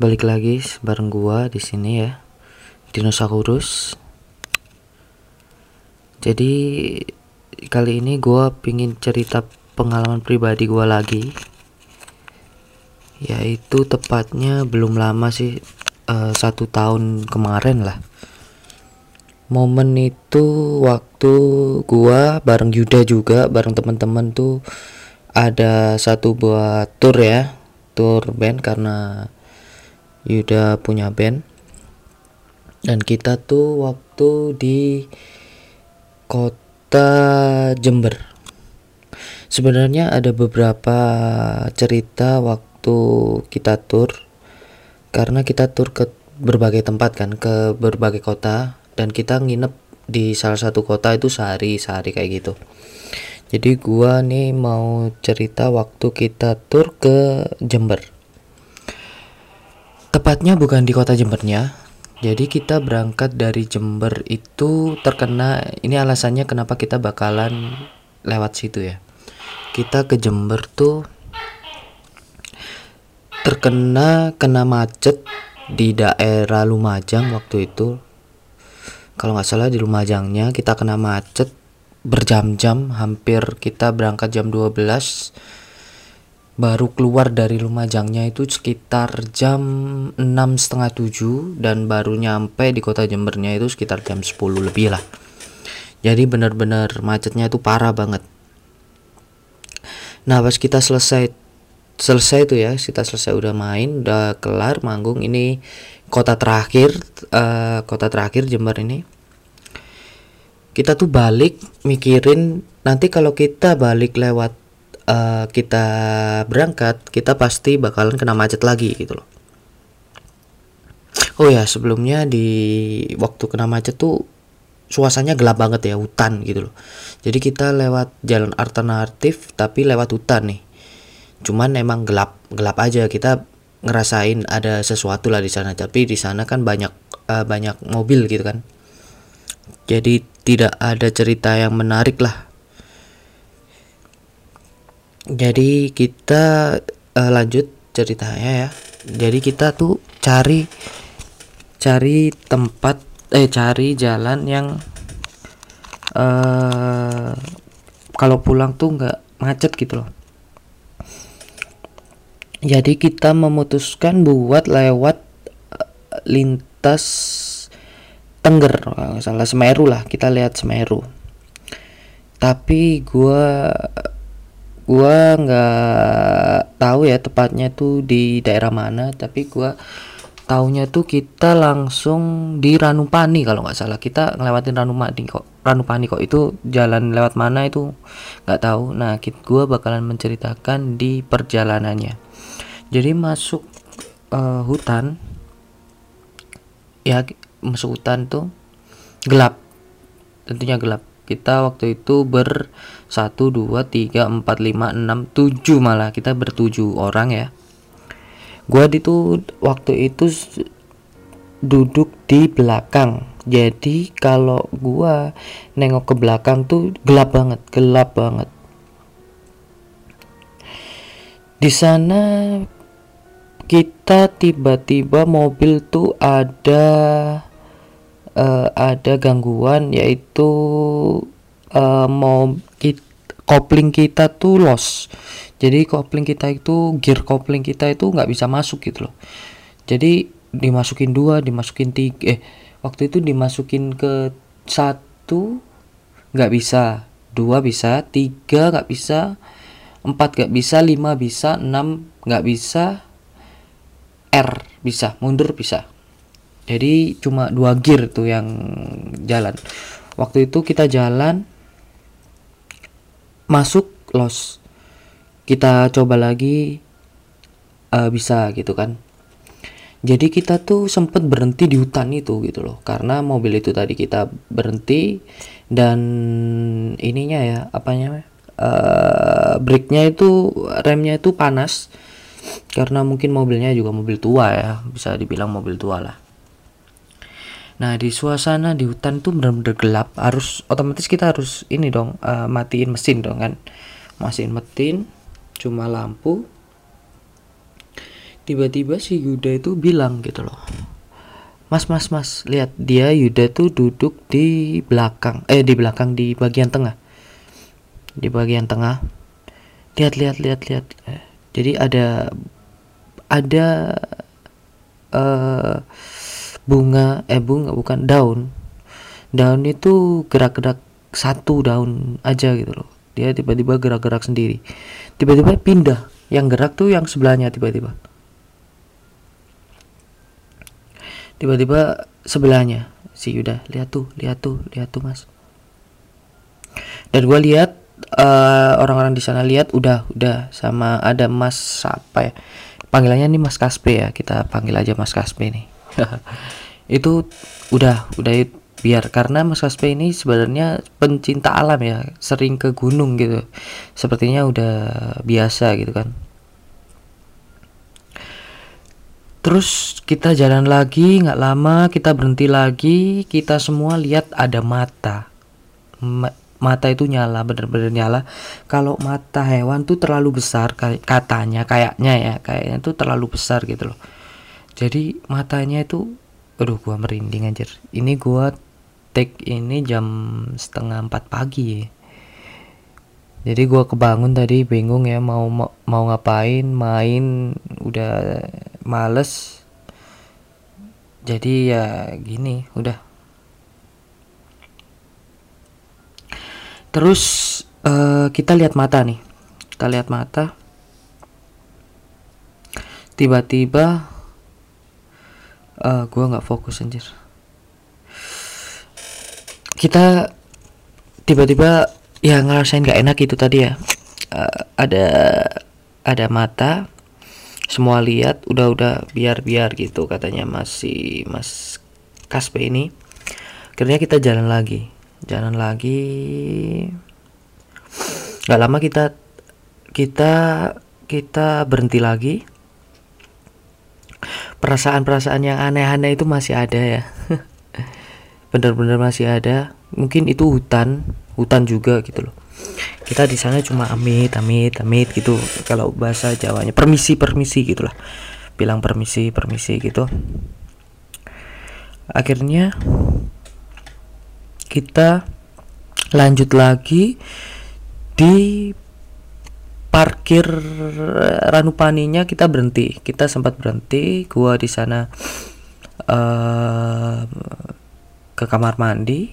balik lagi bareng gua di sini ya dinosaurus. Jadi kali ini gua pingin cerita pengalaman pribadi gua lagi. Yaitu tepatnya belum lama sih uh, satu tahun kemarin lah. Momen itu waktu gua bareng Yuda juga bareng teman-teman tuh ada satu buat tour ya tour band karena Yuda punya band. Dan kita tuh waktu di kota Jember. Sebenarnya ada beberapa cerita waktu kita tur karena kita tur ke berbagai tempat kan ke berbagai kota dan kita nginep di salah satu kota itu sehari sehari kayak gitu. Jadi gua nih mau cerita waktu kita tur ke Jember Tepatnya bukan di kota Jembernya. Jadi kita berangkat dari Jember itu terkena ini alasannya kenapa kita bakalan lewat situ ya. Kita ke Jember tuh terkena kena macet di daerah Lumajang waktu itu. Kalau nggak salah di Lumajangnya kita kena macet berjam-jam hampir kita berangkat jam 12 baru keluar dari Lumajangnya itu sekitar jam enam setengah tujuh dan baru nyampe di kota Jembernya itu sekitar jam 10 lebih lah. Jadi benar-benar macetnya itu parah banget. Nah pas kita selesai selesai tuh ya kita selesai udah main udah kelar manggung ini kota terakhir uh, kota terakhir Jember ini. Kita tuh balik mikirin nanti kalau kita balik lewat uh, kita berangkat kita pasti bakalan kena macet lagi gitu loh. Oh ya sebelumnya di waktu kena macet tuh suasananya gelap banget ya hutan gitu loh. Jadi kita lewat jalan alternatif tapi lewat hutan nih. Cuman emang gelap gelap aja. Kita ngerasain ada sesuatu lah di sana. Tapi di sana kan banyak uh, banyak mobil gitu kan. Jadi tidak ada cerita yang menarik lah jadi kita uh, lanjut ceritanya ya. Jadi kita tuh cari cari tempat eh cari jalan yang uh, kalau pulang tuh nggak macet gitu loh. Jadi kita memutuskan buat lewat uh, lintas Tengger salah Semeru lah. Kita lihat Semeru. Tapi gua gua nggak tahu ya tepatnya tuh di daerah mana tapi gua taunya tuh kita langsung di Ranupani kalau nggak salah. Kita ngelewatin Ranupani kok Ranupani kok. Itu jalan lewat mana itu? Nggak tahu. Nah kita gua bakalan menceritakan di perjalanannya. Jadi masuk uh, hutan ya masuk hutan tuh gelap. Tentunya gelap kita waktu itu ber 1 2 3 4 5 6 7 malah. Kita bertujuh orang ya. Gua itu waktu itu duduk di belakang. Jadi kalau gua nengok ke belakang tuh gelap banget gelap banget. Di sana kita tiba-tiba mobil tuh ada uh, ada gangguan yaitu uh, mau kit, kopling kita tuh loss jadi kopling kita itu gear kopling kita itu nggak bisa masuk gitu loh. Jadi dimasukin dua dimasukin tiga eh waktu itu dimasukin ke satu nggak bisa. Dua bisa tiga nggak bisa empat nggak bisa lima bisa enam nggak bisa R bisa mundur bisa jadi cuma dua gear tuh yang jalan. Waktu itu kita jalan masuk los kita coba lagi uh, bisa gitu kan. Jadi kita tuh sempet berhenti di hutan itu gitu loh. Karena mobil itu tadi kita berhenti dan ininya ya apanya uh, brake-nya itu remnya itu panas. Karena mungkin mobilnya juga mobil tua ya bisa dibilang mobil tua lah Nah di suasana di hutan tuh benar-benar gelap. Harus otomatis kita harus ini dong uh, matiin mesin dong kan? Matiin mesin cuma lampu. Tiba-tiba si Yuda itu bilang gitu loh. Mas mas mas lihat dia Yuda tuh duduk di belakang eh di belakang di bagian tengah. Di bagian tengah. Lihat lihat lihat lihat. Eh, jadi ada ada uh, bunga eh bunga bukan daun. Daun itu gerak-gerak satu daun aja gitu loh. Dia tiba-tiba gerak-gerak sendiri. Tiba-tiba pindah. Yang gerak tuh yang sebelahnya tiba-tiba. Tiba-tiba sebelahnya. Si Yuda lihat tuh lihat tuh lihat tuh mas. Dan gue lihat uh, orang-orang di sana lihat udah udah sama ada mas apa ya? Panggilannya nih mas Kaspe ya. Kita panggil aja mas Kaspe nih itu udah udah biar karena mas Kaspe ini sebenarnya pencinta alam ya sering ke gunung gitu sepertinya udah biasa gitu kan Terus kita jalan lagi, nggak lama kita berhenti lagi, kita semua lihat ada mata. Ma mata itu nyala, bener-bener nyala. Kalau mata hewan tuh terlalu besar, katanya, kayaknya ya, kayaknya tuh terlalu besar gitu loh. Jadi matanya itu, aduh gua merinding anjir. Ini gua take ini jam setengah empat pagi ya. Jadi gua kebangun tadi bingung ya mau mau ngapain main udah males. Jadi ya gini udah. Terus uh, kita lihat mata nih. Kita lihat mata. Tiba-tiba uh, gua nggak fokus anjir. Kita tiba-tiba ya ngerasain gak enak itu tadi ya. Uh, ada ada mata semua lihat udah udah biar biar gitu katanya masih mas Kaspe ini. Akhirnya kita jalan lagi jalan lagi. Nggak lama kita kita kita berhenti lagi perasaan-perasaan yang aneh-aneh itu masih ada ya. Bener-bener masih ada. Mungkin itu hutan hutan juga gitu loh. Kita di sana cuma amit amit amit gitu. Kalau bahasa Jawanya permisi permisi gitulah bilang permisi permisi gitu. Akhirnya kita lanjut lagi di parkir Ranupaninya kita berhenti. Kita sempat berhenti gua di sana uh, ke kamar mandi.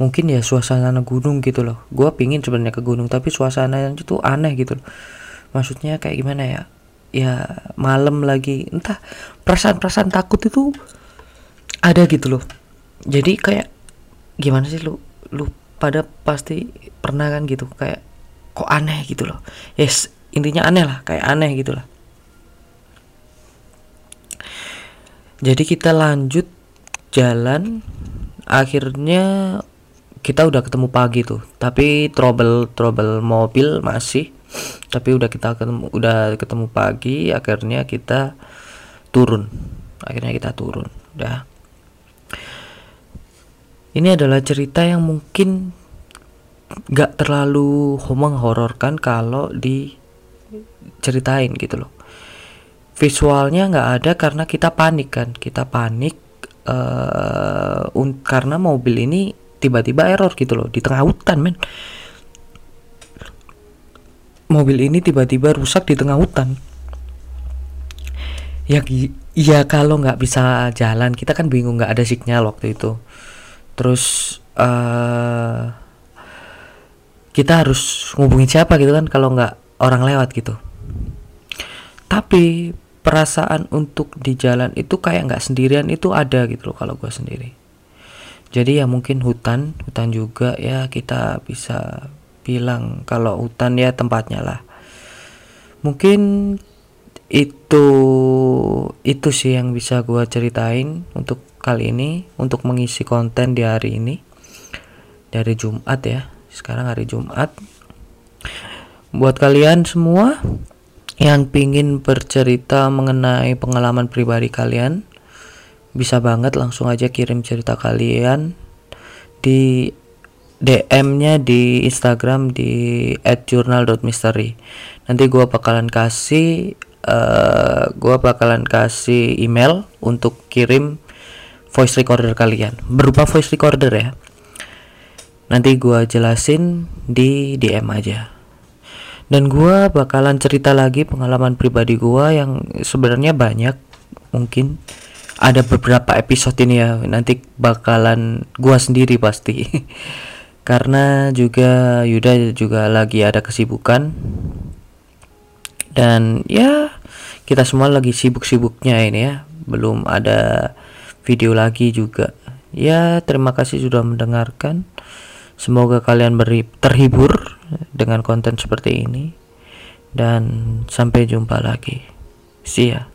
Mungkin ya suasana gunung gitu loh. Gue pingin sebenarnya ke gunung tapi suasana itu aneh gitu loh. Maksudnya kayak gimana ya? Ya malam lagi entah perasaan-perasaan takut itu ada gitu loh. Jadi kayak gimana sih lu? Lu pada pasti pernah kan gitu kayak kok aneh gitu loh. Yes intinya aneh lah kayak aneh gitu lah. Jadi kita lanjut jalan akhirnya kita udah ketemu pagi tuh tapi trouble trouble mobil masih. Tapi udah kita ketemu udah ketemu pagi akhirnya kita turun. Akhirnya kita turun udah ini adalah cerita yang mungkin gak terlalu menghororkan kalau diceritain gitu loh. Visualnya nggak ada karena kita panik kan. Kita panik uh, karena mobil ini tiba-tiba error gitu loh di tengah hutan men. Mobil ini tiba-tiba rusak di tengah hutan. Ya ya kalau nggak bisa jalan kita kan bingung nggak ada sinyal waktu itu. Terus uh, kita harus ngubungin siapa gitu kan kalau nggak orang lewat gitu. Tapi perasaan untuk di jalan itu kayak nggak sendirian itu ada gitu loh kalau gue sendiri. Jadi ya mungkin hutan hutan juga ya kita bisa bilang kalau hutan ya tempatnya lah. Mungkin itu itu sih yang bisa gua ceritain untuk kali ini untuk mengisi konten di hari ini dari Jumat ya sekarang hari Jumat. Buat kalian semua yang pingin bercerita mengenai pengalaman pribadi kalian bisa banget langsung aja kirim cerita kalian di DM-nya di Instagram di @journal.mystery. Nanti gua bakalan kasih uh, gua bakalan kasih email untuk kirim voice recorder kalian. Berupa voice recorder ya nanti gua jelasin di DM aja. Dan gua bakalan cerita lagi pengalaman pribadi gua yang sebenarnya banyak mungkin. Ada beberapa episode ini ya nanti bakalan gua sendiri pasti. Karena juga Yuda juga lagi ada kesibukan. Dan ya kita semua lagi sibuk-sibuknya ini ya. Belum ada video lagi juga. Ya terima kasih sudah mendengarkan semoga kalian beri terhibur dengan konten seperti ini. Dan sampai jumpa lagi. See ya